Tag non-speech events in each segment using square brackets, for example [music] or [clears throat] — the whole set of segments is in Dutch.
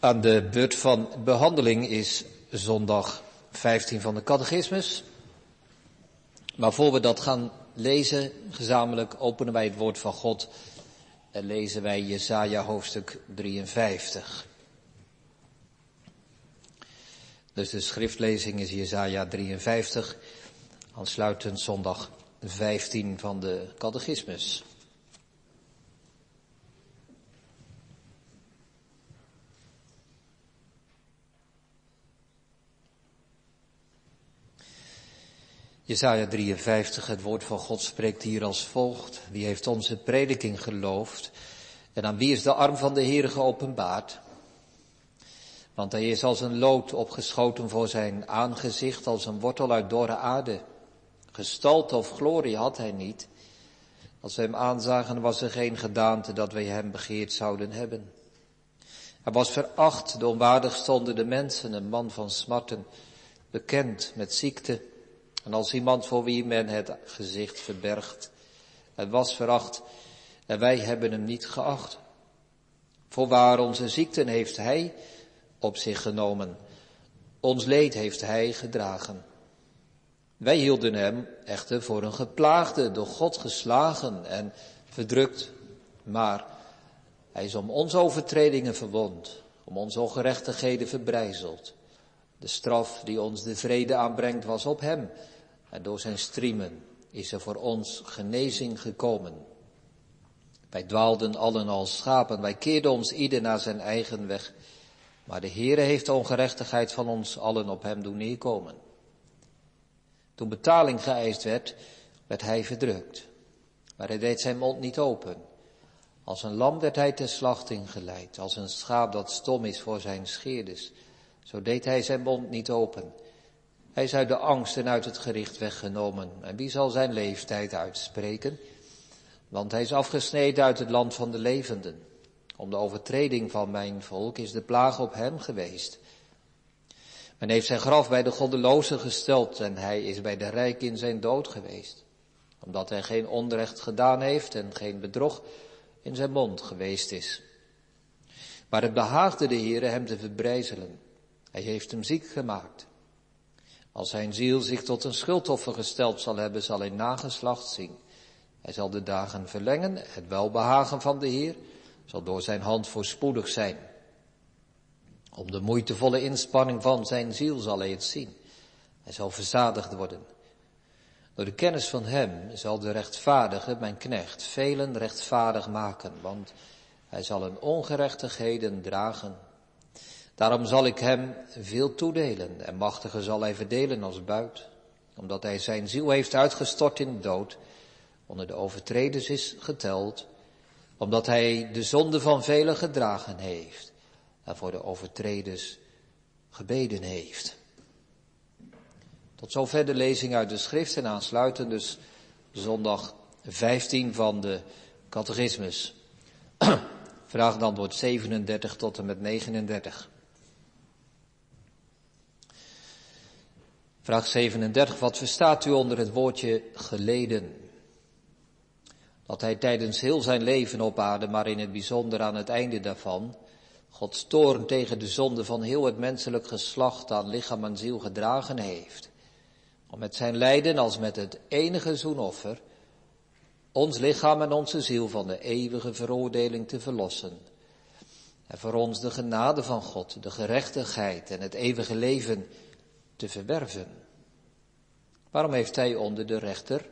Aan de beurt van behandeling is zondag 15 van de catechismus. Maar voor we dat gaan lezen, gezamenlijk openen wij het woord van God en lezen wij Jesaja hoofdstuk 53. Dus de schriftlezing is Jesaja 53, aansluitend zondag 15 van de catechismus. Jesaja 53, het woord van God spreekt hier als volgt. Wie heeft onze prediking geloofd? En aan wie is de arm van de Heer geopenbaard? Want hij is als een lood opgeschoten voor zijn aangezicht, als een wortel uit dorre aarde. Gestalte of glorie had hij niet. Als we hem aanzagen was er geen gedaante dat wij hem begeerd zouden hebben. Hij was veracht, de onwaardig stonden de mensen, een man van smarten, bekend met ziekte en als iemand voor wie men het gezicht verbergt. Hij was veracht en wij hebben hem niet geacht. Voorwaar onze ziekten heeft hij op zich genomen. Ons leed heeft hij gedragen. Wij hielden hem echter voor een geplaagde, door God geslagen en verdrukt. Maar hij is om onze overtredingen verwond, om onze ongerechtigheden verbrijzeld. De straf die ons de vrede aanbrengt was op hem. En door zijn striemen is er voor ons genezing gekomen. Wij dwaalden allen als schapen, wij keerden ons ieder naar zijn eigen weg. Maar de Heere heeft de ongerechtigheid van ons allen op hem doen neerkomen. Toen betaling geëist werd, werd hij verdrukt. Maar hij deed zijn mond niet open. Als een lam werd hij ter slachting geleid, als een schaap dat stom is voor zijn scheerders. Zo deed hij zijn mond niet open. Hij is uit de angst en uit het gericht weggenomen. En wie zal zijn leeftijd uitspreken? Want hij is afgesneden uit het land van de levenden. Om de overtreding van mijn volk is de plaag op hem geweest. Men heeft zijn graf bij de goddelozen gesteld en hij is bij de rijk in zijn dood geweest. Omdat hij geen onrecht gedaan heeft en geen bedrog in zijn mond geweest is. Maar het behaagde de Heere hem te verbrijzelen. Hij heeft hem ziek gemaakt. Als zijn ziel zich tot een schuldoffer gesteld zal hebben, zal hij nageslacht zien. Hij zal de dagen verlengen, het welbehagen van de Heer zal door zijn hand voorspoedig zijn. Om de moeitevolle inspanning van zijn ziel zal hij het zien. Hij zal verzadigd worden. Door de kennis van hem zal de rechtvaardige, mijn knecht, velen rechtvaardig maken, want hij zal hun ongerechtigheden dragen. Daarom zal ik hem veel toedelen en machtiger zal hij verdelen als buit, omdat hij zijn ziel heeft uitgestort in de dood, onder de overtreders is geteld, omdat hij de zonde van velen gedragen heeft en voor de overtreders gebeden heeft. Tot zover de lezing uit de schrift en aansluitend dus zondag 15 van de catechismus. [clears throat] Vraag en antwoord 37 tot en met 39. Vraag 37. Wat verstaat u onder het woordje geleden? Dat hij tijdens heel zijn leven op aarde, maar in het bijzonder aan het einde daarvan, Gods toorn tegen de zonde van heel het menselijk geslacht aan lichaam en ziel gedragen heeft. Om met zijn lijden als met het enige zoenoffer ons lichaam en onze ziel van de eeuwige veroordeling te verlossen. En voor ons de genade van God, de gerechtigheid en het eeuwige leven te verwerven. Waarom heeft hij onder de rechter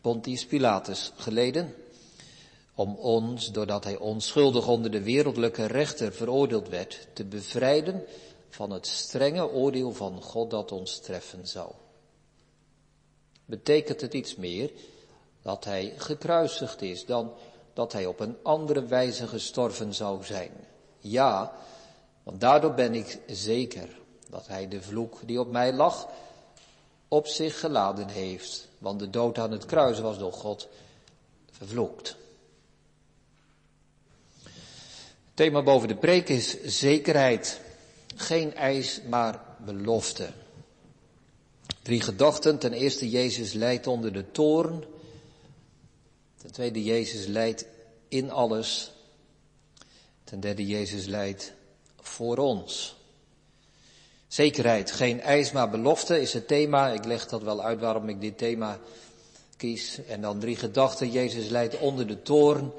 Pontius Pilatus geleden? Om ons, doordat hij onschuldig onder de wereldlijke rechter veroordeeld werd, te bevrijden van het strenge oordeel van God dat ons treffen zou. Betekent het iets meer dat hij gekruisigd is dan dat hij op een andere wijze gestorven zou zijn? Ja, want daardoor ben ik zeker dat hij de vloek die op mij lag op zich geladen heeft. Want de dood aan het kruis was door God vervloekt. thema boven de preek is zekerheid. Geen eis, maar belofte. Drie gedachten. Ten eerste, Jezus leidt onder de toorn. Ten tweede, Jezus leidt in alles. Ten derde, Jezus leidt voor ons. Zekerheid, geen eis, maar belofte is het thema. Ik leg dat wel uit waarom ik dit thema kies. En dan drie gedachten. Jezus leidt onder de toorn.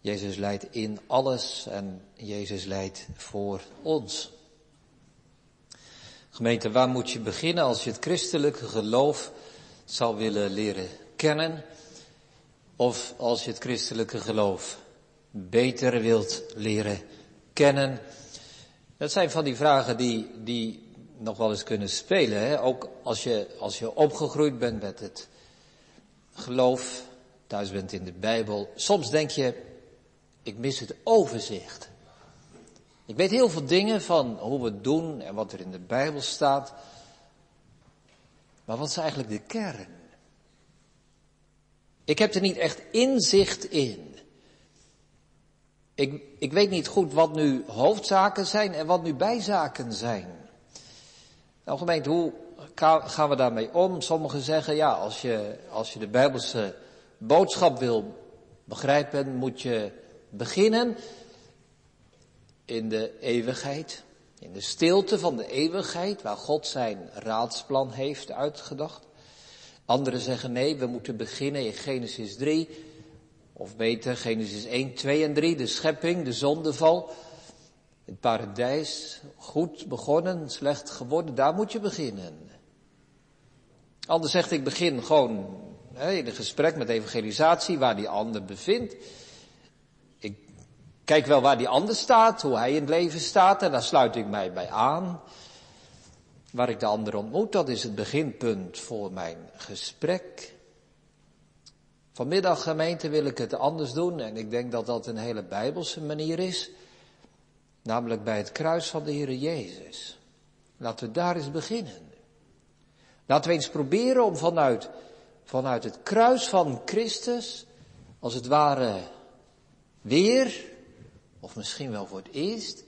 Jezus leidt in alles en Jezus leidt voor ons. Gemeente, waar moet je beginnen als je het christelijke geloof zou willen leren kennen? Of als je het christelijke geloof beter wilt leren kennen? Dat zijn van die vragen die, die nog wel eens kunnen spelen. Hè? Ook als je, als je opgegroeid bent met het geloof, thuis bent in de Bijbel. Soms denk je, ik mis het overzicht. Ik weet heel veel dingen van hoe we het doen en wat er in de Bijbel staat. Maar wat is eigenlijk de kern? Ik heb er niet echt inzicht in. Ik, ik weet niet goed wat nu hoofdzaken zijn en wat nu bijzaken zijn. Nou hoe gaan we daarmee om? Sommigen zeggen, ja, als je, als je de Bijbelse boodschap wil begrijpen, moet je beginnen in de eeuwigheid, in de stilte van de eeuwigheid, waar God zijn raadsplan heeft uitgedacht. Anderen zeggen nee, we moeten beginnen in Genesis 3, of beter Genesis 1, 2 en 3, de schepping, de zondeval, het paradijs, goed begonnen, slecht geworden, daar moet je beginnen. Ander zegt ik begin gewoon hè, in een gesprek met evangelisatie waar die ander bevindt. Kijk wel waar die ander staat, hoe hij in het leven staat en daar sluit ik mij bij aan. Waar ik de ander ontmoet, dat is het beginpunt voor mijn gesprek. Vanmiddag gemeente wil ik het anders doen en ik denk dat dat een hele bijbelse manier is. Namelijk bij het kruis van de Heer Jezus. Laten we daar eens beginnen. Laten we eens proberen om vanuit, vanuit het kruis van Christus, als het ware, weer of misschien wel voor het eerst,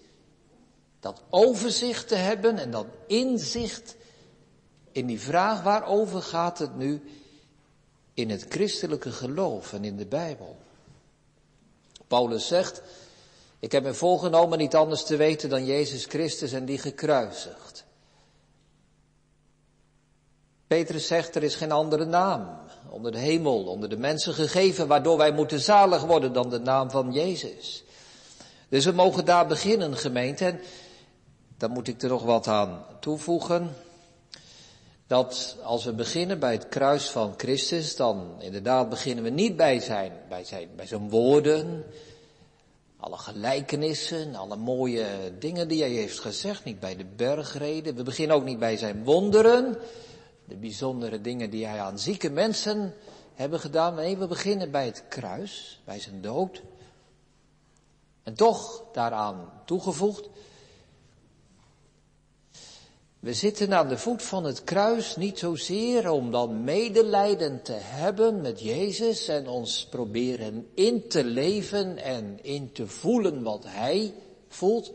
dat overzicht te hebben en dat inzicht in die vraag waarover gaat het nu in het christelijke geloof en in de Bijbel. Paulus zegt, ik heb me voorgenomen niet anders te weten dan Jezus Christus en die gekruisigd. Petrus zegt, er is geen andere naam onder de hemel, onder de mensen gegeven, waardoor wij moeten zalig worden dan de naam van Jezus. Dus we mogen daar beginnen, gemeente. En dan moet ik er nog wat aan toevoegen. Dat als we beginnen bij het kruis van Christus, dan inderdaad beginnen we niet bij zijn, bij zijn, bij zijn woorden, alle gelijkenissen, alle mooie dingen die hij heeft gezegd, niet bij de bergreden. We beginnen ook niet bij zijn wonderen, de bijzondere dingen die hij aan zieke mensen hebben gedaan. Nee, we beginnen bij het kruis, bij zijn dood. En toch daaraan toegevoegd, we zitten aan de voet van het kruis niet zozeer om dan medelijden te hebben met Jezus en ons proberen in te leven en in te voelen wat Hij voelt.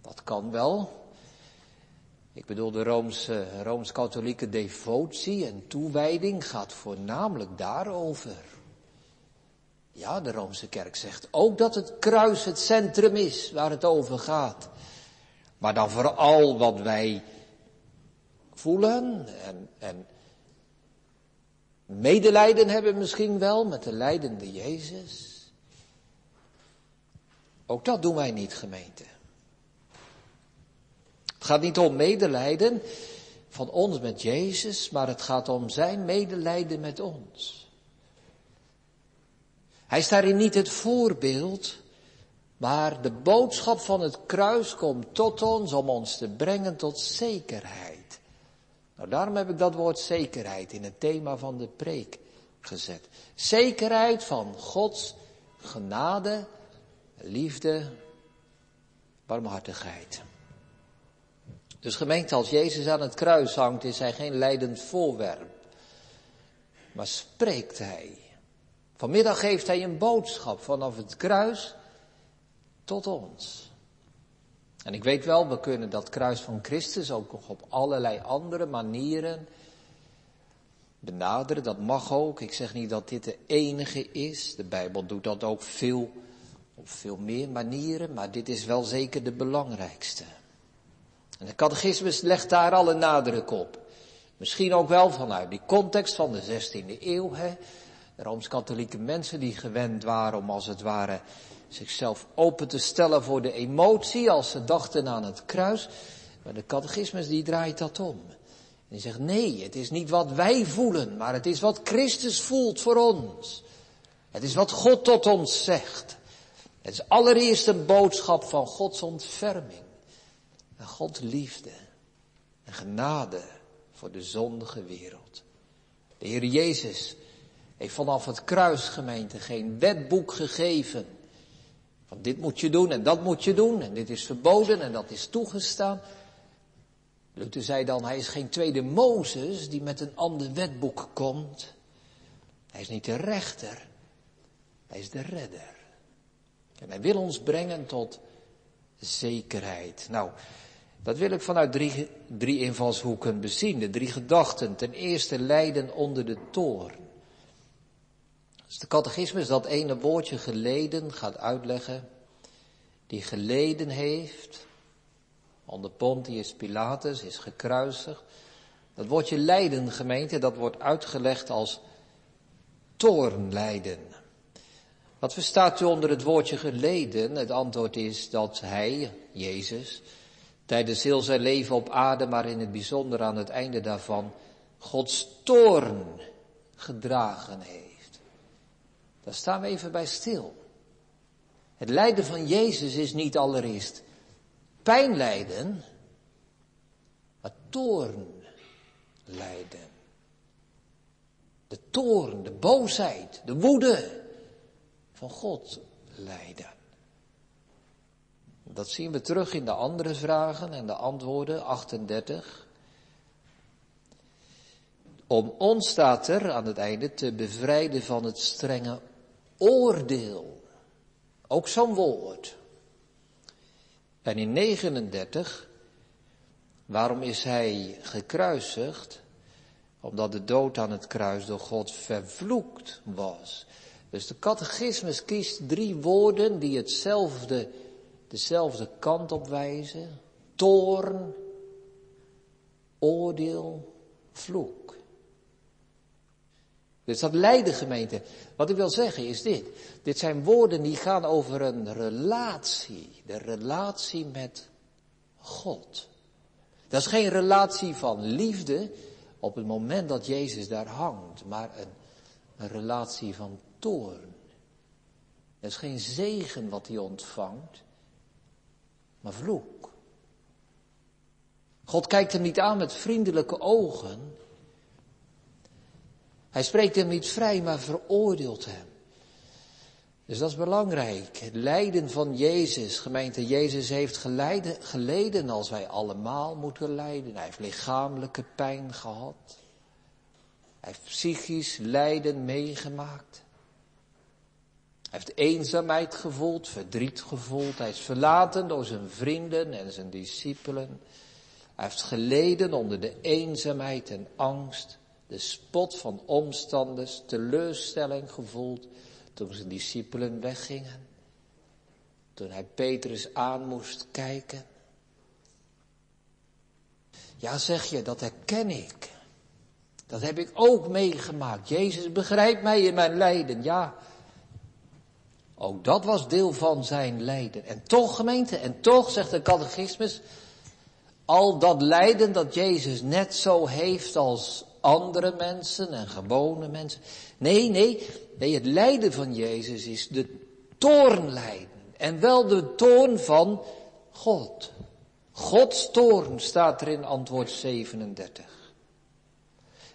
Dat kan wel. Ik bedoel, de Roomse, Rooms-katholieke devotie en toewijding gaat voornamelijk daarover. Ja, de Roomse kerk zegt ook dat het kruis het centrum is waar het over gaat. Maar dan vooral wat wij voelen en, en medelijden hebben misschien wel met de leidende Jezus. Ook dat doen wij niet, gemeente. Het gaat niet om medelijden van ons met Jezus, maar het gaat om zijn medelijden met ons. Hij is daarin niet het voorbeeld, maar de boodschap van het kruis komt tot ons om ons te brengen tot zekerheid. Nou, daarom heb ik dat woord zekerheid in het thema van de preek gezet. Zekerheid van Gods genade, liefde, barmhartigheid. Dus gemeente, als Jezus aan het kruis hangt, is hij geen leidend voorwerp, maar spreekt hij. Vanmiddag geeft hij een boodschap vanaf het kruis tot ons. En ik weet wel, we kunnen dat kruis van Christus ook nog op allerlei andere manieren benaderen. Dat mag ook. Ik zeg niet dat dit de enige is. De Bijbel doet dat ook veel Op veel meer manieren, maar dit is wel zeker de belangrijkste. En de catechismus legt daar alle nadruk op. Misschien ook wel vanuit die context van de 16e eeuw. Hè? De Rooms-Katholieke mensen die gewend waren om als het ware zichzelf open te stellen voor de emotie als ze dachten aan het kruis. Maar de catechismus die draait dat om. En die zegt nee, het is niet wat wij voelen, maar het is wat Christus voelt voor ons. Het is wat God tot ons zegt. Het is allereerst een boodschap van Gods ontferming. En Gods liefde. En genade voor de zondige wereld. De Heer Jezus heeft vanaf het kruisgemeente geen wetboek gegeven. Dit moet je doen en dat moet je doen en dit is verboden en dat is toegestaan. Luther zei dan, hij is geen tweede Mozes die met een ander wetboek komt. Hij is niet de rechter, hij is de redder. En hij wil ons brengen tot zekerheid. Nou, dat wil ik vanuit drie, drie invalshoeken bezien. De drie gedachten. Ten eerste lijden onder de toorn. Als de catechismus dat ene woordje geleden gaat uitleggen. Die geleden heeft. Onder Pontius Pilatus is gekruisigd. Dat woordje lijden, gemeente, dat wordt uitgelegd als toornlijden. Wat verstaat u onder het woordje geleden? Het antwoord is dat hij, Jezus, tijdens heel zijn leven op aarde, maar in het bijzonder aan het einde daarvan, Gods toorn gedragen heeft. Daar staan we even bij stil. Het lijden van Jezus is niet allereerst pijnlijden, maar toornlijden. De toorn, de boosheid, de woede van God lijden. Dat zien we terug in de andere vragen en de antwoorden, 38. Om ons staat er aan het einde te bevrijden van het strenge oordeel. Ook zo'n woord. En in 39, waarom is hij gekruisigd? Omdat de dood aan het kruis door God vervloekt was. Dus de catechismus kiest drie woorden die hetzelfde dezelfde kant op wijzen. Toorn, oordeel, vloek. Dus dat lijden gemeente. Wat ik wil zeggen is dit. Dit zijn woorden die gaan over een relatie. De relatie met God. Dat is geen relatie van liefde op het moment dat Jezus daar hangt. Maar een, een relatie van toorn. Dat is geen zegen wat hij ontvangt maar vloek. God kijkt hem niet aan met vriendelijke ogen. Hij spreekt hem niet vrij, maar veroordeelt hem. Dus dat is belangrijk. Het lijden van Jezus. Gemeente, Jezus heeft geleiden, geleden als wij allemaal moeten lijden. Hij heeft lichamelijke pijn gehad. Hij heeft psychisch lijden meegemaakt. Hij heeft eenzaamheid gevoeld, verdriet gevoeld. Hij is verlaten door zijn vrienden en zijn discipelen. Hij heeft geleden onder de eenzaamheid en angst, de spot van omstanders, teleurstelling gevoeld toen zijn discipelen weggingen. Toen hij Petrus aan moest kijken. Ja, zeg je, dat herken ik. Dat heb ik ook meegemaakt. Jezus begrijpt mij in mijn lijden. Ja, ook dat was deel van zijn lijden. En toch gemeente, en toch zegt de catechismus, al dat lijden dat Jezus net zo heeft als andere mensen en gewone mensen. Nee, nee, nee, het lijden van Jezus is de toornlijden. En wel de toorn van God. Gods toorn staat er in antwoord 37.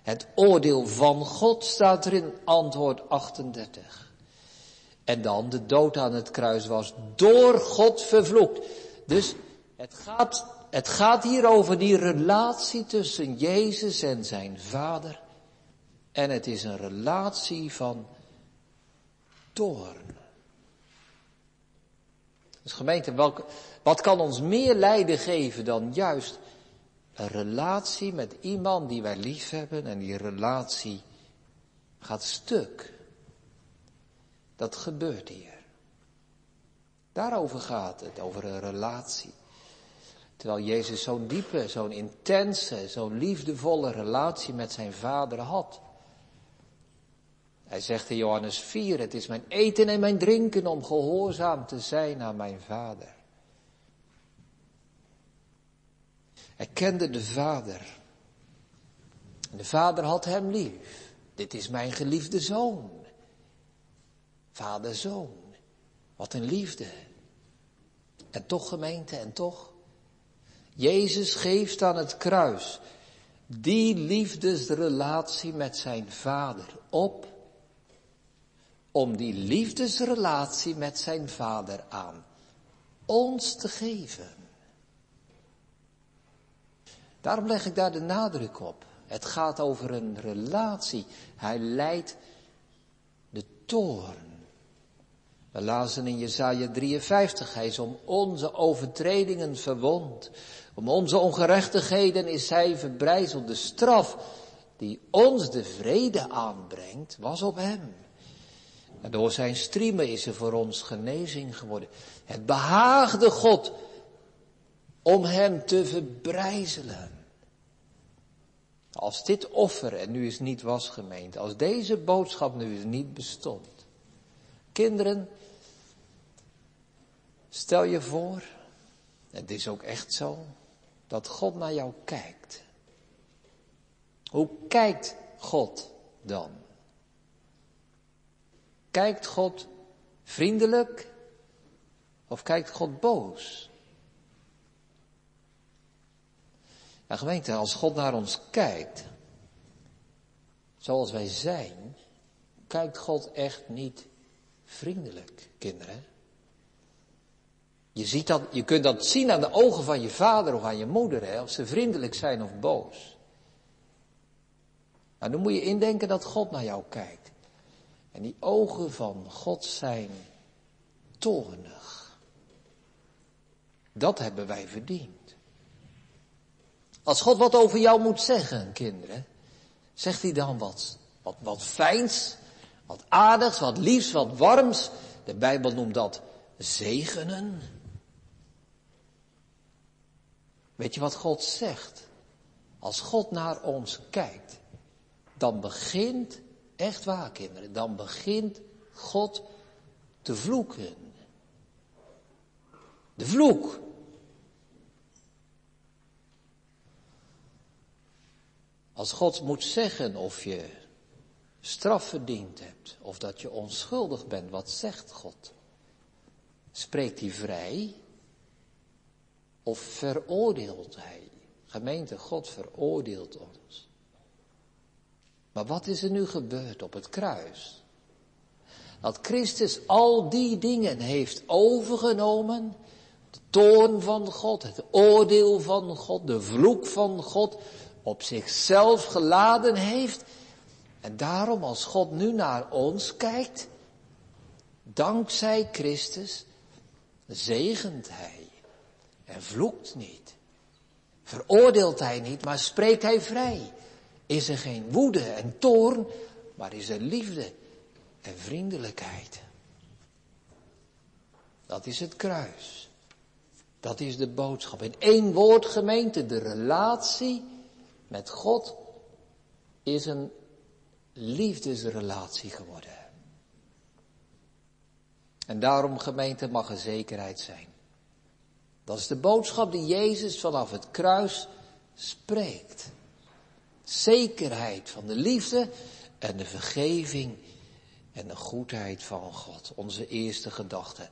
Het oordeel van God staat er in antwoord 38. En dan de dood aan het kruis was door God vervloekt. Dus het gaat, het gaat hier over die relatie tussen Jezus en zijn vader. En het is een relatie van toorn. Dus gemeente, wat kan ons meer lijden geven dan juist een relatie met iemand die wij lief hebben en die relatie gaat stuk. Dat gebeurt hier. Daarover gaat het, over een relatie. Terwijl Jezus zo'n diepe, zo'n intense, zo'n liefdevolle relatie met zijn vader had. Hij zegt in Johannes 4, het is mijn eten en mijn drinken om gehoorzaam te zijn aan mijn vader. Hij kende de vader. De vader had hem lief. Dit is mijn geliefde zoon. Vader, zoon. Wat een liefde. En toch gemeente, en toch. Jezus geeft aan het kruis die liefdesrelatie met zijn vader op. Om die liefdesrelatie met zijn vader aan ons te geven. Daarom leg ik daar de nadruk op. Het gaat over een relatie. Hij leidt de toorn. We lazen in Jesaja 53, hij is om onze overtredingen verwond. Om onze ongerechtigheden is hij verbrijzeld. De straf die ons de vrede aanbrengt, was op hem. En door zijn striemen is er voor ons genezing geworden. Het behaagde God om hem te verbrijzelen. Als dit offer er nu eens niet was gemeend, als deze boodschap nu eens niet bestond. Kinderen, stel je voor, het is ook echt zo, dat God naar jou kijkt. Hoe kijkt God dan? Kijkt God vriendelijk of kijkt God boos? Ja, gemeente, als God naar ons kijkt, zoals wij zijn, kijkt God echt niet vriendelijk, kinderen. Je, ziet dat, je kunt dat zien aan de ogen van je vader of aan je moeder, hè, of ze vriendelijk zijn of boos. Maar dan moet je indenken dat God naar jou kijkt. En die ogen van God zijn toornig. Dat hebben wij verdiend. Als God wat over jou moet zeggen, kinderen, zegt hij dan wat, wat, wat fijns, wat aardigs, wat liefs, wat warms. De Bijbel noemt dat zegenen. Weet je wat God zegt? Als God naar ons kijkt, dan begint, echt waar kinderen, dan begint God te vloeken. De vloek. Als God moet zeggen of je straf verdiend hebt of dat je onschuldig bent, wat zegt God? Spreekt hij vrij of veroordeelt hij? Gemeente, God veroordeelt ons. Maar wat is er nu gebeurd op het kruis? Dat Christus al die dingen heeft overgenomen. De toorn van God, het oordeel van God, de vloek van God, op zichzelf geladen heeft. En daarom als God nu naar ons kijkt, dankzij Christus, zegent Hij en vloekt niet. Veroordeelt Hij niet, maar spreekt Hij vrij. Is er geen woede en toorn, maar is er liefde en vriendelijkheid. Dat is het kruis. Dat is de boodschap. In één woord gemeente, de relatie met God is een liefdesrelatie geworden. En daarom gemeente mag er zekerheid zijn. Dat is de boodschap die Jezus vanaf het kruis spreekt. Zekerheid van de liefde en de vergeving en de goedheid van God. Onze eerste gedachte.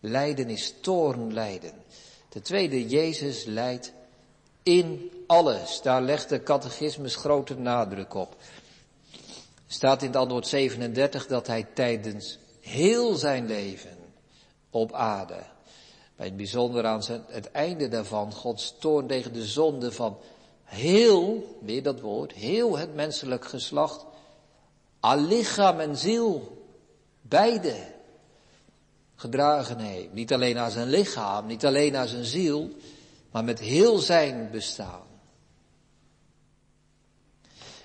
Lijden is toornlijden. De tweede, Jezus lijdt in alles. Daar legt de catechismus grote nadruk op. Staat in het antwoord 37 dat hij tijdens heel zijn leven op aarde, bij het bijzonder aan het einde daarvan, Gods toorn tegen de zonde van heel, weer dat woord, heel het menselijk geslacht, al lichaam en ziel, beide gedragen heeft. Niet alleen aan zijn lichaam, niet alleen aan zijn ziel, maar met heel zijn bestaan.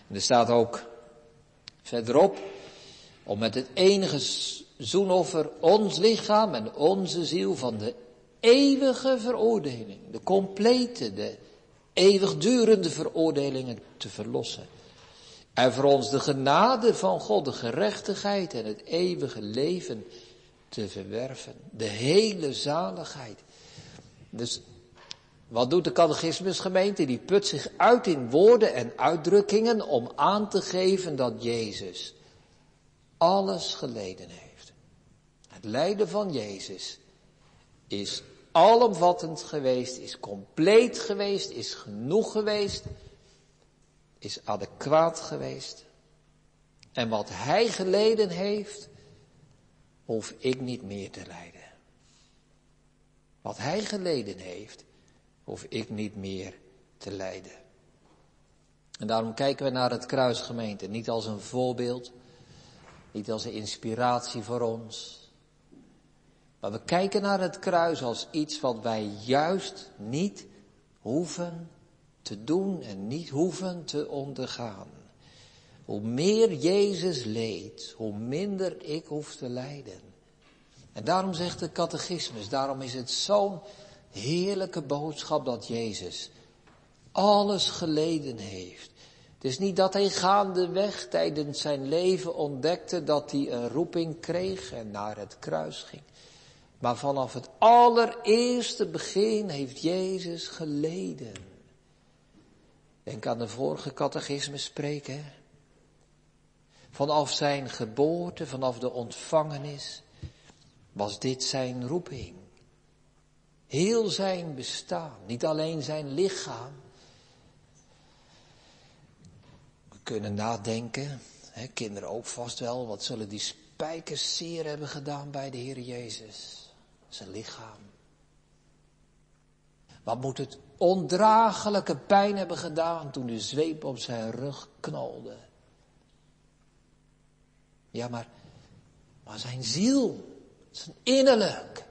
En er staat ook verderop, om met het enige zoenoffer ons lichaam en onze ziel van de eeuwige veroordeling, de complete, de eeuwigdurende veroordelingen te verlossen. En voor ons de genade van God, de gerechtigheid en het eeuwige leven te verwerven. De hele zaligheid. Dus wat doet de catechismusgemeente? Die put zich uit in woorden en uitdrukkingen om aan te geven dat Jezus alles geleden heeft. Het lijden van Jezus is alomvattend geweest, is compleet geweest, is genoeg geweest, is adequaat geweest. En wat Hij geleden heeft, hoef ik niet meer te lijden. Wat Hij geleden heeft, hoef ik niet meer te lijden. En daarom kijken we naar het kruisgemeente, niet als een voorbeeld, niet als een inspiratie voor ons. Maar we kijken naar het kruis als iets wat wij juist niet hoeven te doen en niet hoeven te ondergaan. Hoe meer Jezus leed, hoe minder ik hoef te lijden. En daarom zegt de catechismus, daarom is het zo'n heerlijke boodschap dat Jezus alles geleden heeft. Het is niet dat hij gaandeweg tijdens zijn leven ontdekte dat hij een roeping kreeg en naar het kruis ging. Maar vanaf het allereerste begin heeft Jezus geleden. Denk aan de vorige catechisme spreken. Vanaf zijn geboorte, vanaf de ontvangenis, was dit zijn roeping. Heel zijn bestaan, niet alleen zijn lichaam. We kunnen nadenken, hè, kinderen ook vast wel, wat zullen die spijkers zeer hebben gedaan bij de Heer Jezus, zijn lichaam. Wat moet het ondraaglijke pijn hebben gedaan toen de zweep op zijn rug knalde. Ja, maar, maar zijn ziel, zijn innerlijk,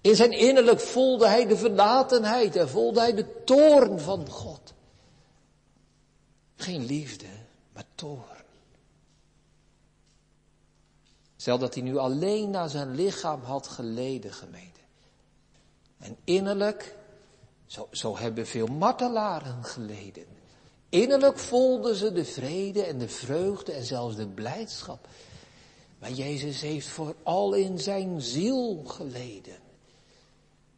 in zijn innerlijk voelde hij de verlatenheid en voelde hij de toorn van God. Geen liefde, maar toorn. Stel dat hij nu alleen naar zijn lichaam had geleden, gemeente. En innerlijk, zo, zo hebben veel martelaren geleden. Innerlijk voelden ze de vrede en de vreugde en zelfs de blijdschap. Maar Jezus heeft vooral in zijn ziel geleden.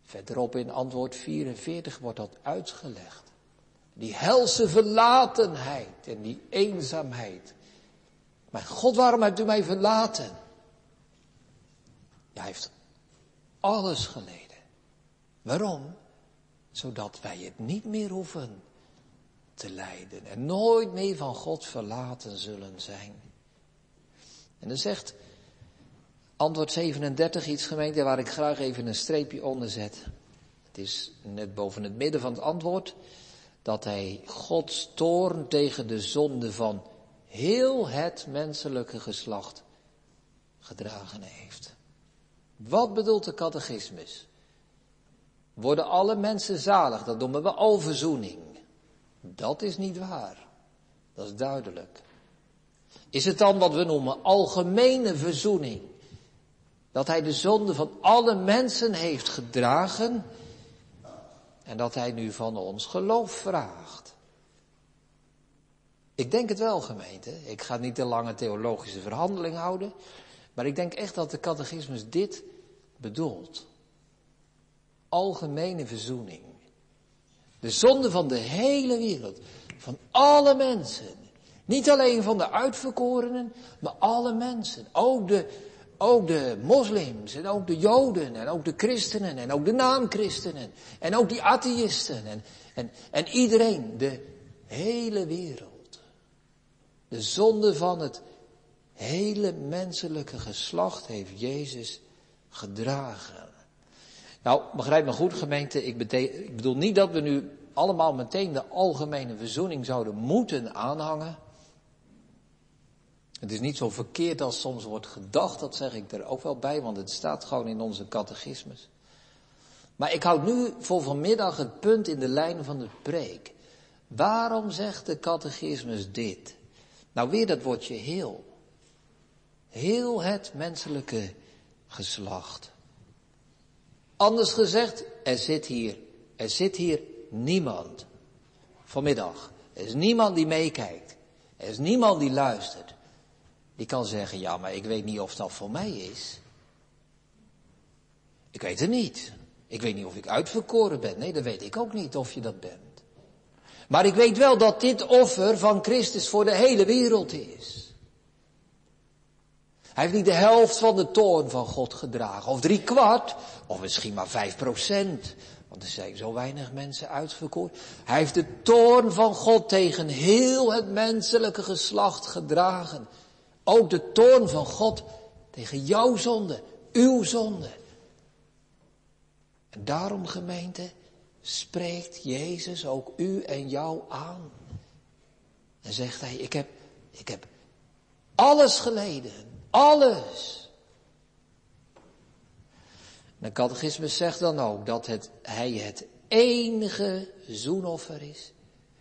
Verderop in antwoord 44 wordt dat uitgelegd. Die helse verlatenheid en die eenzaamheid. Maar God, waarom hebt u mij verlaten? Heeft alles geleden. Waarom? Zodat wij het niet meer hoeven te lijden en nooit meer van God verlaten zullen zijn. En dan zegt Antwoord 37, iets gemeente waar ik graag even een streepje onder zet. Het is net boven het midden van het antwoord dat hij Gods toorn tegen de zonde van heel het menselijke geslacht gedragen heeft. Wat bedoelt de catechismus? Worden alle mensen zalig? Dat noemen we overzoening. Dat is niet waar. Dat is duidelijk. Is het dan wat we noemen algemene verzoening? Dat hij de zonde van alle mensen heeft gedragen en dat hij nu van ons geloof vraagt. Ik denk het wel, gemeente. Ik ga niet te lange theologische verhandeling houden, maar ik denk echt dat de catechismus dit bedoelt. Algemene verzoening. De zonde van de hele wereld, van alle mensen. Niet alleen van de uitverkorenen, maar alle mensen. Ook de ook de moslims en ook de joden en ook de christenen en ook de naamchristenen en ook die atheïsten en, en, en iedereen, de hele wereld. De zonde van het hele menselijke geslacht heeft Jezus gedragen. Nou, begrijp me goed gemeente, ik, bedoel niet dat we nu allemaal meteen de algemene verzoening zouden moeten aanhangen. Het is niet zo verkeerd als soms wordt gedacht, dat zeg ik er ook wel bij, want het staat gewoon in onze catechismus. Maar ik houd nu voor vanmiddag het punt in de lijn van de preek. Waarom zegt de catechismus dit? Nou, weer dat woordje heel. Heel het menselijke geslacht. Anders gezegd, er zit hier, er zit hier niemand. Vanmiddag. Er is niemand die meekijkt. Er is niemand die luistert. Die kan zeggen, ja, maar ik weet niet of dat voor mij is. Ik weet het niet. Ik weet niet of ik uitverkoren ben. Nee, dat weet ik ook niet of je dat bent. Maar ik weet wel dat dit offer van Christus voor de hele wereld is. Hij heeft niet de helft van de toorn van God gedragen, of drie kwart, of misschien maar vijf procent. Want er zijn zo weinig mensen uitverkoren. Hij heeft de toorn van God tegen heel het menselijke geslacht gedragen. Ook de toorn van God tegen jouw zonde, uw zonde. En daarom gemeente, spreekt Jezus ook u en jou aan. En zegt hij, ik heb, ik heb alles geleden, alles. De catechismus zegt dan ook dat het, hij het enige zoenoffer is.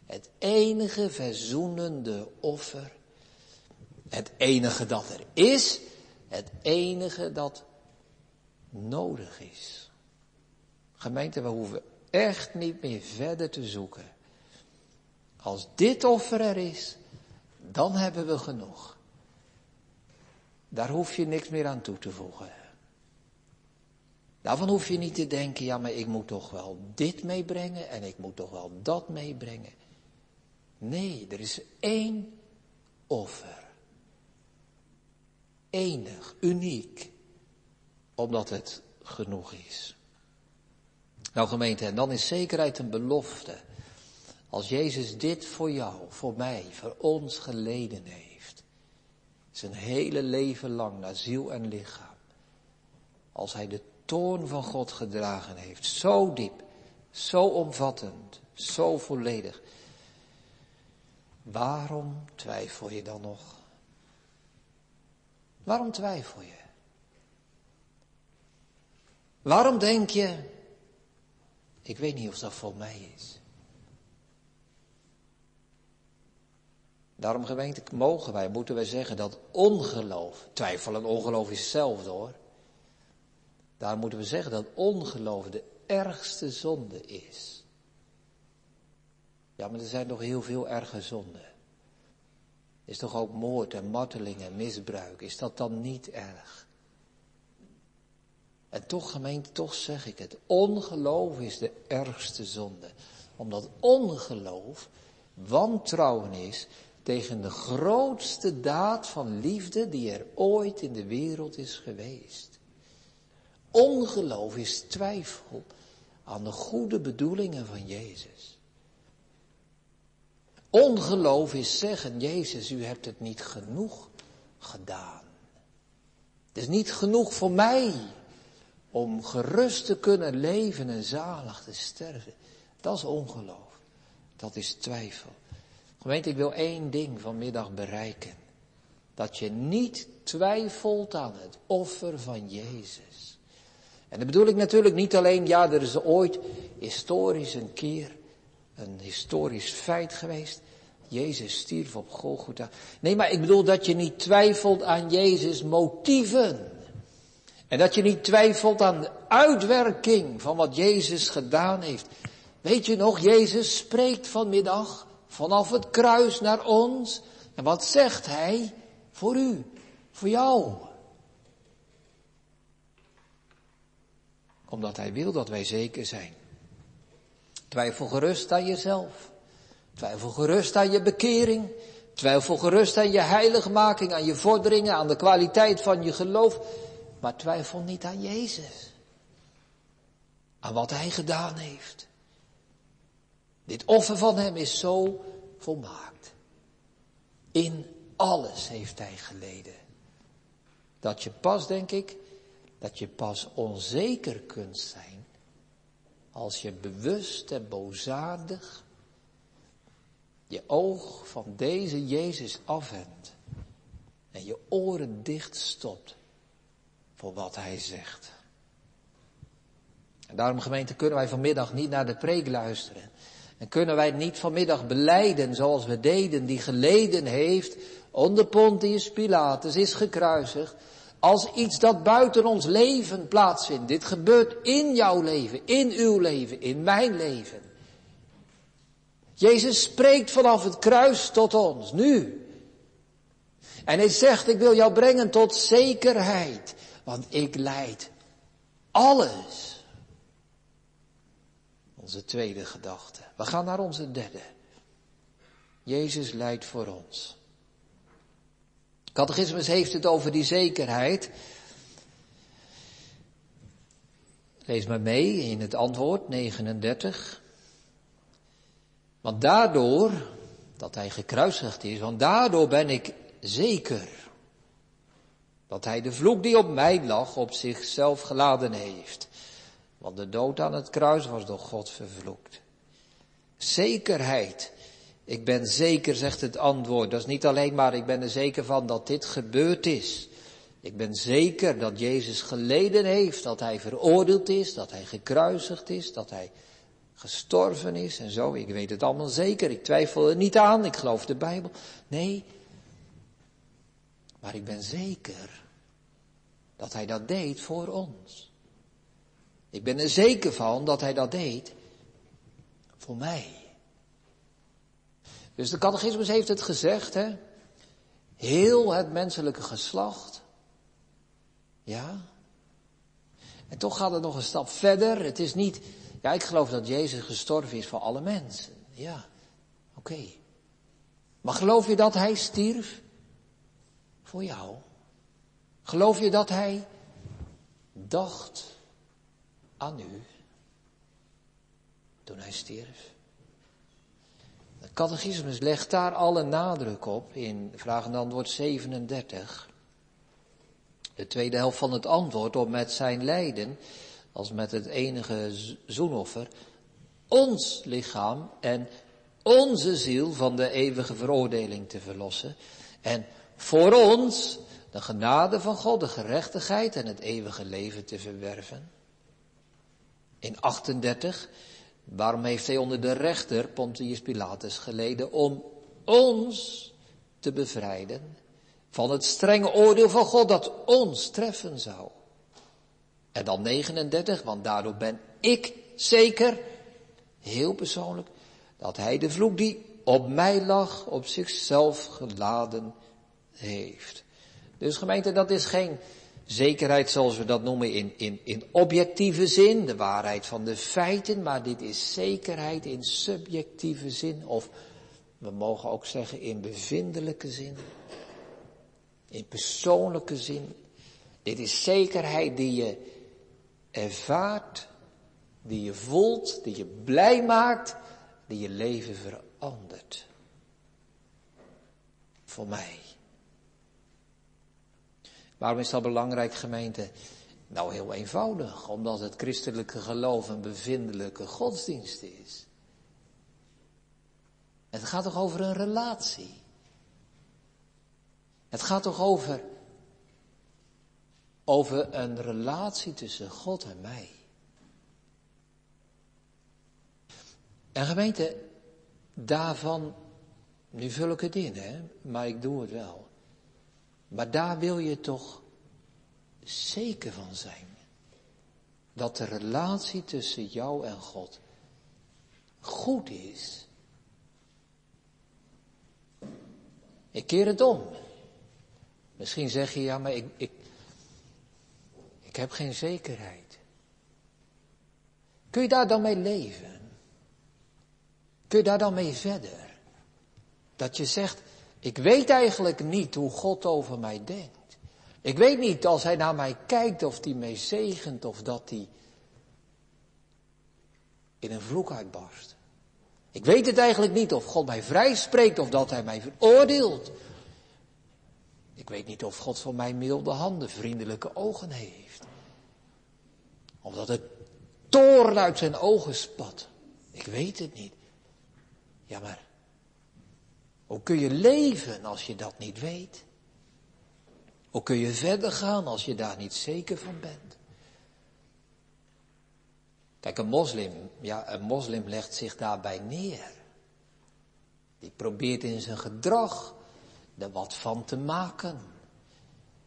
Het enige verzoenende offer. Het enige dat er is. Het enige dat nodig is. Gemeente, we hoeven echt niet meer verder te zoeken. Als dit offer er is, dan hebben we genoeg. Daar hoef je niks meer aan toe te voegen. Daarvan hoef je niet te denken, ja, maar ik moet toch wel dit meebrengen en ik moet toch wel dat meebrengen. Nee, er is één offer. Enig, uniek, omdat het genoeg is. Nou gemeente, en dan is zekerheid een belofte. Als Jezus dit voor jou, voor mij, voor ons geleden heeft. Zijn hele leven lang naar ziel en lichaam. Als hij de toorn van God gedragen heeft. Zo diep, zo omvattend, zo volledig. Waarom twijfel je dan nog? Waarom twijfel je? Waarom denk je, ik weet niet of dat voor mij is. Daarom gemeente mogen wij, moeten wij zeggen dat ongeloof, twijfel en ongeloof is hetzelfde hoor. Daar moeten we zeggen dat ongeloof de ergste zonde is. Ja, maar er zijn nog heel veel erge zonden. Is toch ook moord en marteling en misbruik, is dat dan niet erg? En toch gemeente, toch zeg ik het, ongeloof is de ergste zonde. Omdat ongeloof wantrouwen is tegen de grootste daad van liefde die er ooit in de wereld is geweest. Ongeloof is twijfel aan de goede bedoelingen van Jezus. Ongeloof is zeggen, Jezus, u hebt het niet genoeg gedaan. Het is niet genoeg voor mij om gerust te kunnen leven en zalig te sterven. Dat is ongeloof. Dat is twijfel. Gemeente, ik wil één ding vanmiddag bereiken. Dat je niet twijfelt aan het offer van Jezus. En dat bedoel ik natuurlijk niet alleen, ja, er is ooit historisch een keer een historisch feit geweest. Jezus stierf op Golgotha. Nee, maar ik bedoel dat je niet twijfelt aan Jezus' motieven. En dat je niet twijfelt aan de uitwerking van wat Jezus gedaan heeft. Weet je nog, Jezus spreekt vanmiddag vanaf het kruis naar ons. En wat zegt hij? Voor u, voor jou. Omdat hij wil dat wij zeker zijn. Twijfel gerust aan jezelf. Twijfel gerust aan je bekering. Twijfel gerust aan je heiligmaking, aan je vorderingen, aan de kwaliteit van je geloof. Maar twijfel niet aan Jezus. Aan wat Hij gedaan heeft. Dit offer van Hem is zo volmaakt. In alles heeft Hij geleden. Dat je pas, denk ik, dat je pas onzeker kunt zijn als je bewust en bozaardig je oog van deze Jezus afwendt en je oren dicht stopt voor wat hij zegt. En daarom gemeente kunnen wij vanmiddag niet naar de preek luisteren. En kunnen wij niet vanmiddag beleiden zoals we deden die geleden heeft onder Pontius Pilatus is gekruisigd als iets dat buiten ons leven plaatsvindt. Dit gebeurt in jouw leven, in uw leven, in mijn leven. Jezus spreekt vanaf het kruis tot ons, nu. En hij zegt, ik wil jou brengen tot zekerheid, want ik leid alles. Onze tweede gedachte. We gaan naar onze derde. Jezus leidt voor ons. Catechismus heeft het over die zekerheid. Lees maar mee in het antwoord 39. Want daardoor, dat hij gekruisigd is, want daardoor ben ik zeker dat hij de vloek die op mij lag op zichzelf geladen heeft. Want de dood aan het kruis was door God vervloekt. Zekerheid. Ik ben zeker, zegt het antwoord. Dat is niet alleen maar, ik ben er zeker van dat dit gebeurd is. Ik ben zeker dat Jezus geleden heeft, dat hij veroordeeld is, dat hij gekruisigd is, dat hij gestorven is en zo. Ik weet het allemaal zeker. Ik twijfel er niet aan. Ik geloof de Bijbel. Nee. Maar ik ben zeker dat hij dat deed voor ons. Ik ben er zeker van dat hij dat deed voor mij. Dus de catechismus heeft het gezegd, hè. Heel het menselijke geslacht. Ja. En toch gaat het nog een stap verder. Het is niet ja, ik geloof dat Jezus gestorven is voor alle mensen. Ja, oké. Maar geloof je dat Hij stierf voor jou? Geloof je dat Hij dacht aan u toen Hij stierf? De catechismus legt daar alle nadruk op in vraag en antwoord 37. De tweede helft van het antwoord op met zijn lijden als met het enige zoenoffer, ons lichaam en onze ziel van de eeuwige veroordeling te verlossen. En voor ons de genade van God, de gerechtigheid en het eeuwige leven te verwerven. In 38, waarom heeft hij onder de rechter Pontius Pilatus geleden? Om ons te bevrijden van het strenge oordeel van God dat ons treffen zou. En dan 39, want daardoor ben ik zeker, heel persoonlijk, dat hij de vloek die op mij lag, op zichzelf geladen heeft. Dus gemeente, dat is geen zekerheid zoals we dat noemen in, in, in objectieve zin, de waarheid van de feiten, maar dit is zekerheid in subjectieve zin, of we mogen ook zeggen in bevindelijke zin, in persoonlijke zin. Dit is zekerheid die je ervaart, die je voelt, die je blij maakt, die je leven verandert. Voor mij. Waarom is dat belangrijk, gemeente? Nou, heel eenvoudig, omdat het christelijke geloof een bevindelijke godsdienst is. Het gaat toch over een relatie? Het gaat toch over over een relatie tussen God en mij. En gemeente, daarvan, nu vul ik het in, hè, maar ik doe het wel. Maar daar wil je toch zeker van zijn. Dat de relatie tussen jou en God goed is. Ik keer het om. Misschien zeg je, ja, maar ik, ik, ik heb geen zekerheid. Kun je daar dan mee leven? Kun je daar dan mee verder? Dat je zegt, ik weet eigenlijk niet hoe God over mij denkt. Ik weet niet als hij naar mij kijkt of hij mij zegent of dat hij in een vloek uitbarst. Ik weet het eigenlijk niet of God mij vrij spreekt of dat hij mij veroordeelt. Ik weet niet of God voor mij milde handen, vriendelijke ogen heeft. Omdat het toorn uit zijn ogen spat. Ik weet het niet. Ja, maar hoe kun je leven als je dat niet weet? Hoe kun je verder gaan als je daar niet zeker van bent? Kijk, een moslim, ja, een moslim legt zich daarbij neer. Die probeert in zijn gedrag er wat van te maken.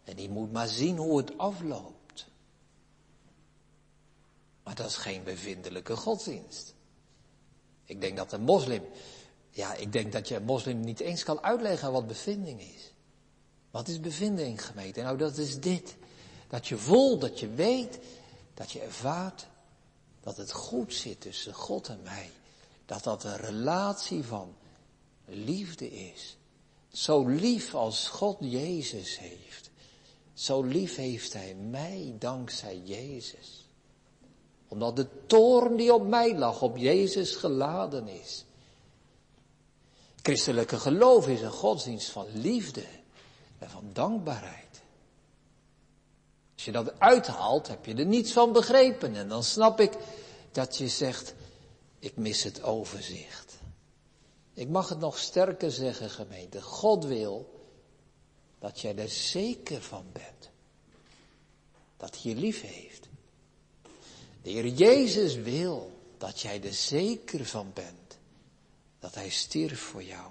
En die moet maar zien hoe het afloopt. Maar dat is geen bevindelijke godsdienst. Ik denk dat een moslim, ja, ik denk dat je moslim niet eens kan uitleggen wat bevinding is. Wat is bevinding, gemeente? Nou, dat is dit. Dat je voelt, dat je weet, dat je ervaart dat het goed zit tussen God en mij. Dat dat een relatie van liefde is. Zo lief als God Jezus heeft. Zo lief heeft Hij mij dankzij Jezus. Omdat de toorn die op mij lag op Jezus geladen is. Christelijke geloof is een godsdienst van liefde en van dankbaarheid. Als je dat uithaalt, heb je er niets van begrepen. En dan snap ik dat je zegt, ik mis het overzicht. Ik mag het nog sterker zeggen, gemeente. God wil dat jij er zeker van bent. Dat hij je lief heeft. De Heer Jezus wil dat jij er zeker van bent. Dat hij stierf voor jou.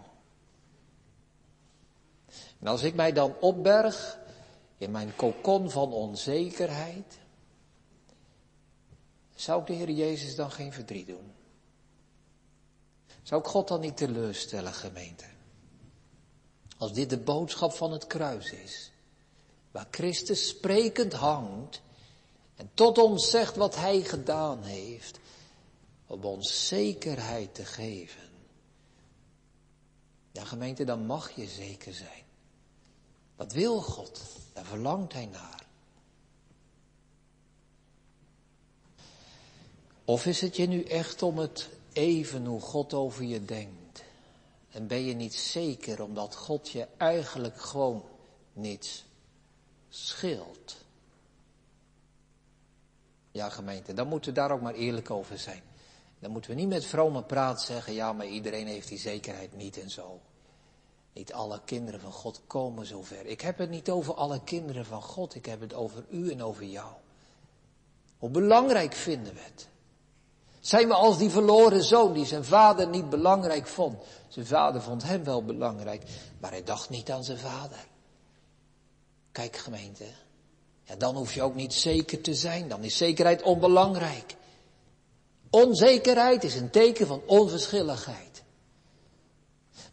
En als ik mij dan opberg in mijn kokon van onzekerheid, zou ik de Heer Jezus dan geen verdriet doen? Zou ik God dan niet teleurstellen, gemeente? Als dit de boodschap van het kruis is, waar Christus sprekend hangt en tot ons zegt wat Hij gedaan heeft, om ons zekerheid te geven. Ja, gemeente, dan mag je zeker zijn. Dat wil God, daar verlangt Hij naar. Of is het je nu echt om het even hoe God over je denkt? En ben je niet zeker omdat God je eigenlijk gewoon niets scheelt? Ja, gemeente, dan moeten we daar ook maar eerlijk over zijn. Dan moeten we niet met vrome praat zeggen, ja, maar iedereen heeft die zekerheid niet en zo. Niet alle kinderen van God komen zover. Ik heb het niet over alle kinderen van God, ik heb het over u en over jou. Hoe belangrijk vinden we het? Zijn we als die verloren zoon die zijn vader niet belangrijk vond? Zijn vader vond hem wel belangrijk, maar hij dacht niet aan zijn vader. Kijk gemeente, ja, dan hoef je ook niet zeker te zijn, dan is zekerheid onbelangrijk. Onzekerheid is een teken van onverschilligheid.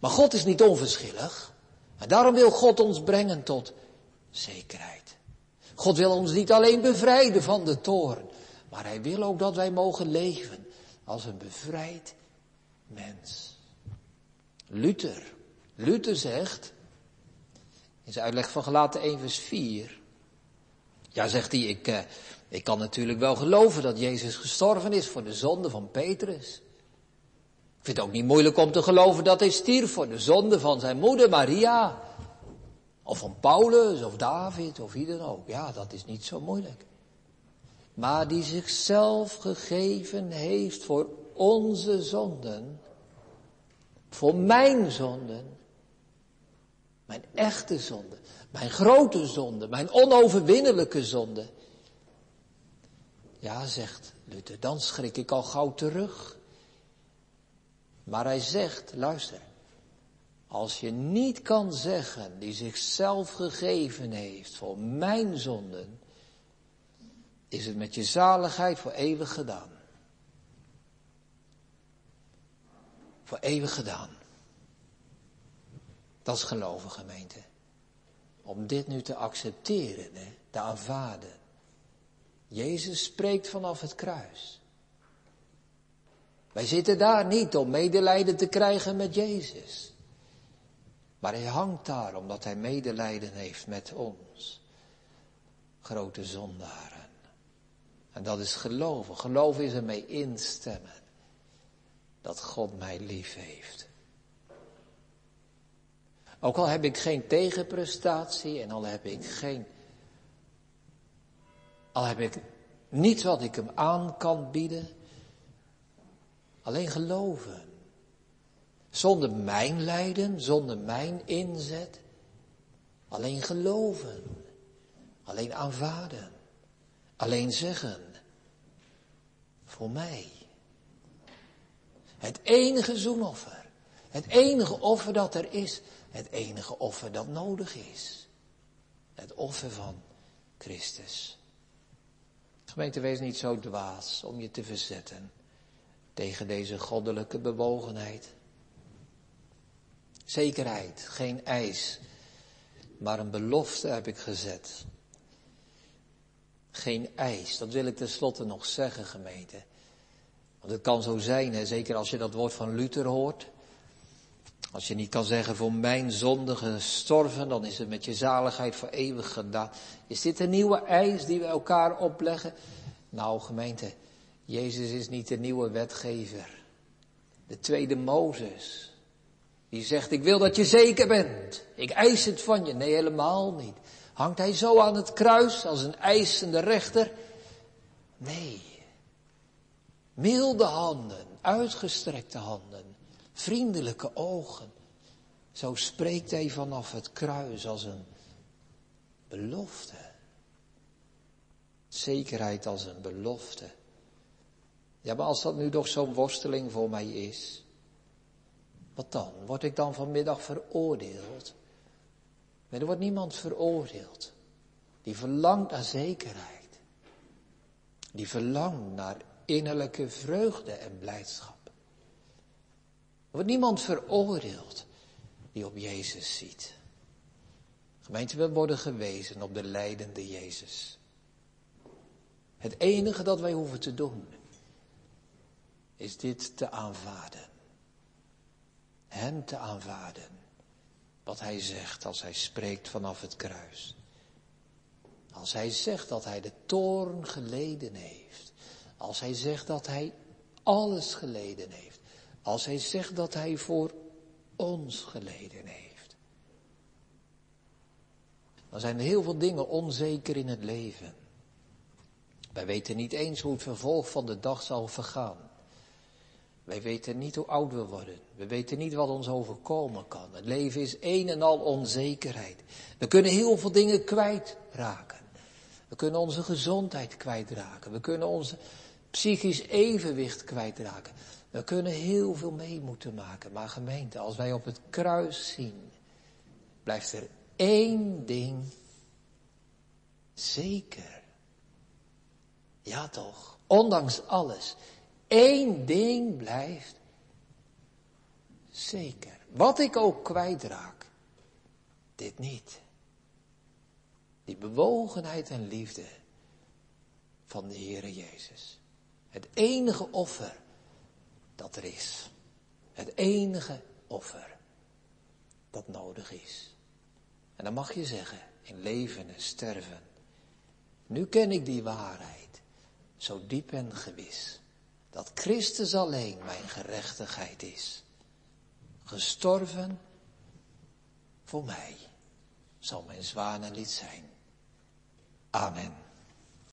Maar God is niet onverschillig. En daarom wil God ons brengen tot zekerheid. God wil ons niet alleen bevrijden van de toorn, maar hij wil ook dat wij mogen leven als een bevrijd mens. Luther, Luther zegt, in zijn uitleg van gelaten 1 vers 4, ja zegt hij, ik, eh, ik kan natuurlijk wel geloven dat Jezus gestorven is voor de zonde van Petrus. Ik vind het ook niet moeilijk om te geloven dat hij stierf voor de zonde van zijn moeder Maria. Of van Paulus of David of wie dan ook. Ja, dat is niet zo moeilijk maar die zichzelf gegeven heeft voor onze zonden, voor mijn zonden, mijn echte zonde, mijn grote zonde, mijn onoverwinnelijke zonde. Ja, zegt Luther, dan schrik ik al gauw terug. Maar hij zegt, luister, als je niet kan zeggen die zichzelf gegeven heeft voor mijn zonden, is het met je zaligheid voor eeuwig gedaan. Voor eeuwig gedaan. Dat is geloven, gemeente. Om dit nu te accepteren, hè, te aanvaarden. Jezus spreekt vanaf het kruis. Wij zitten daar niet om medelijden te krijgen met Jezus. Maar hij hangt daar omdat hij medelijden heeft met ons. Grote zondaren. En dat is geloven. Geloven is ermee instemmen. Dat God mij lief heeft. Ook al heb ik geen tegenprestatie en al heb ik geen. Al heb ik niets wat ik hem aan kan bieden. Alleen geloven. Zonder mijn lijden, zonder mijn inzet. Alleen geloven. Alleen aanvaarden. Alleen zeggen voor mij. Het enige zoenoffer. Het enige offer dat er is. Het enige offer dat nodig is. Het offer van Christus. Gemeente, wees niet zo dwaas om je te verzetten tegen deze goddelijke bewogenheid. Zekerheid, geen eis, maar een belofte heb ik gezet. Geen eis, dat wil ik tenslotte nog zeggen, gemeente. Want het kan zo zijn, hè, zeker als je dat woord van Luther hoort. Als je niet kan zeggen voor mijn zonde gestorven, dan is het met je zaligheid voor eeuwig gedaan. Is dit een nieuwe eis die we elkaar opleggen? Nou, gemeente, Jezus is niet de nieuwe wetgever. De tweede Mozes. Die zegt, ik wil dat je zeker bent. Ik eis het van je. Nee, helemaal niet. Hangt hij zo aan het kruis als een eisende rechter? Nee. Milde handen, uitgestrekte handen, vriendelijke ogen. Zo spreekt hij vanaf het kruis als een belofte. Zekerheid als een belofte. Ja, maar als dat nu toch zo'n worsteling voor mij is, wat dan? Word ik dan vanmiddag veroordeeld? Nee, er wordt niemand veroordeeld. Die verlangt naar zekerheid. Die verlangt naar innerlijke vreugde en blijdschap. Wordt niemand veroordeeld die op Jezus ziet. Gemeente, we worden gewezen op de leidende Jezus. Het enige dat wij hoeven te doen, is dit te aanvaarden. Hem te aanvaarden. Wat hij zegt als hij spreekt vanaf het kruis. Als hij zegt dat hij de toorn geleden heeft. Als hij zegt dat hij alles geleden heeft. Als hij zegt dat hij voor ons geleden heeft. Dan zijn er heel veel dingen onzeker in het leven. Wij weten niet eens hoe het vervolg van de dag zal vergaan. Wij weten niet hoe oud we worden. We weten niet wat ons overkomen kan. Het leven is een en al onzekerheid. We kunnen heel veel dingen kwijtraken. We kunnen onze gezondheid kwijtraken. We kunnen onze psychisch evenwicht kwijtraken. We kunnen heel veel mee moeten maken. Maar gemeente, als wij op het kruis zien, blijft er één ding zeker. Ja toch, ondanks alles. Eén ding blijft zeker. Wat ik ook kwijtraak, dit niet. Die bewogenheid en liefde van de Heere Jezus. Het enige offer dat er is. Het enige offer dat nodig is. En dan mag je zeggen, in leven en sterven. Nu ken ik die waarheid, zo diep en gewis dat Christus alleen mijn gerechtigheid is. Gestorven voor mij zal mijn zwanenlied zijn. Amen.